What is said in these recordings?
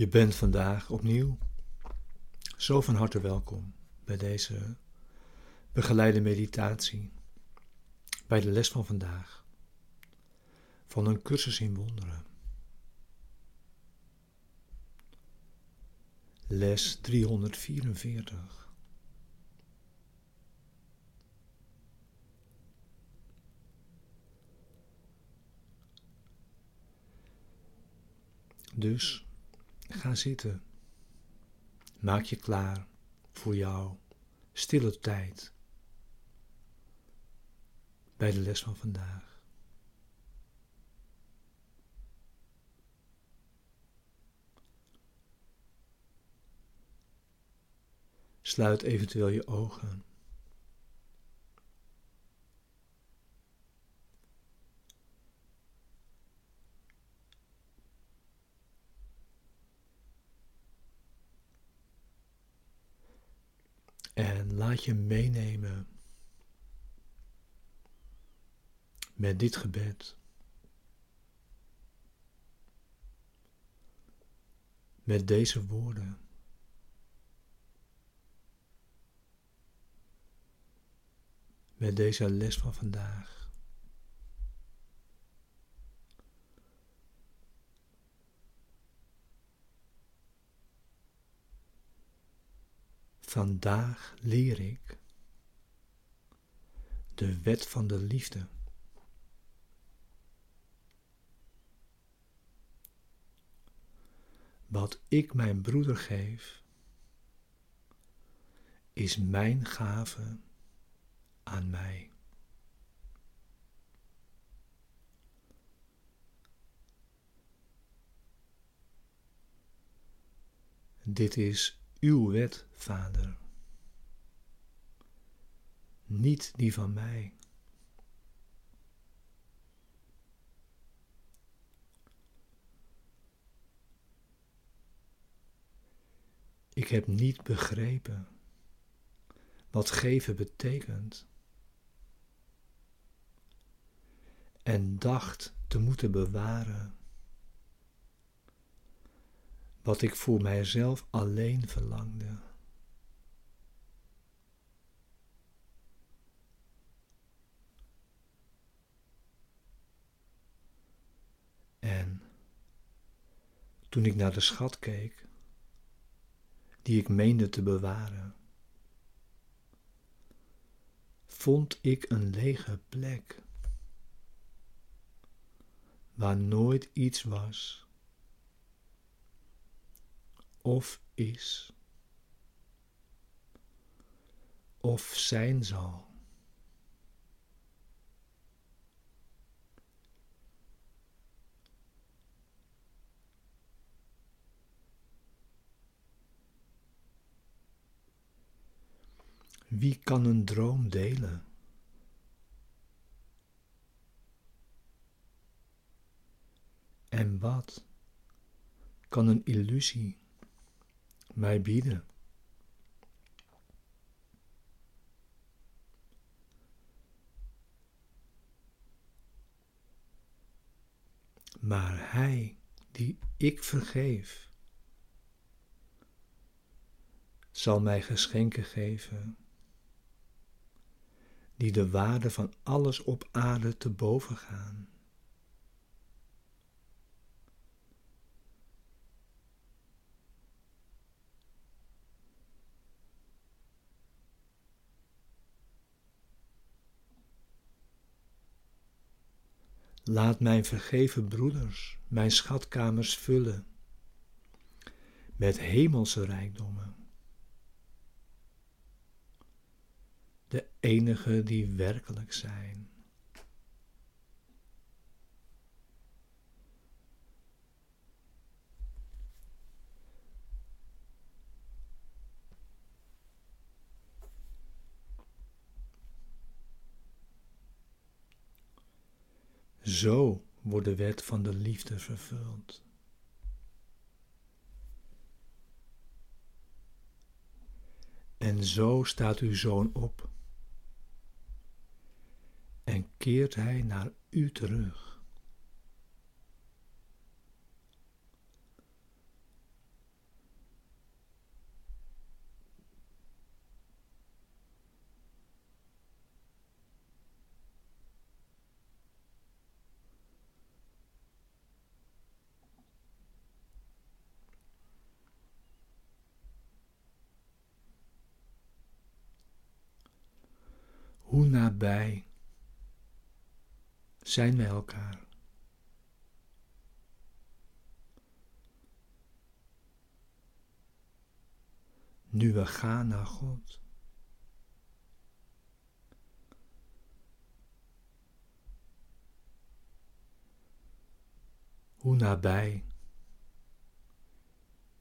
Je bent vandaag opnieuw zo van harte welkom bij deze begeleide meditatie, bij de les van vandaag, van een cursus in wonderen. Les 344. Dus Ga zitten. Maak je klaar voor jouw stille tijd bij de les van vandaag. Sluit eventueel je ogen. En laat je meenemen met dit gebed. Met deze woorden. Met deze les van vandaag. Vandaag leer ik de wet van de liefde. Wat ik mijn broeder geef, is mijn gave aan mij. Dit is uw wet, Vader, niet die van mij. Ik heb niet begrepen wat geven betekent en dacht te moeten bewaren wat ik voor mijzelf alleen verlangde. En toen ik naar de schat keek, die ik meende te bewaren, vond ik een lege plek waar nooit iets was of is of zijn zal. Wie kan een droom delen? En wat kan een illusie mij bieden. Maar Hij die ik vergeef, zal mij geschenken geven, die de waarde van alles op aarde te boven gaan. Laat mijn vergeven broeders mijn schatkamers vullen met hemelse rijkdommen. De enige die werkelijk zijn. Zo wordt de wet van de liefde vervuld. En zo staat uw zoon op en keert hij naar u terug. Hoe nabij zijn wij elkaar? Nu we gaan naar God. Hoe nabij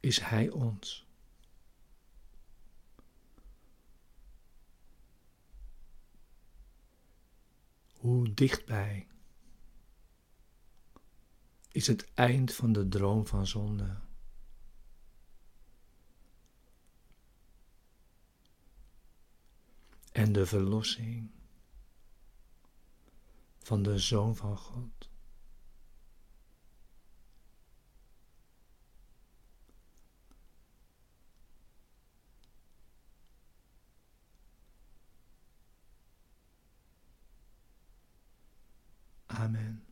is Hij ons? Hoe dichtbij is het eind van de droom van zonde. En de verlossing van de Zoon van God. Amen.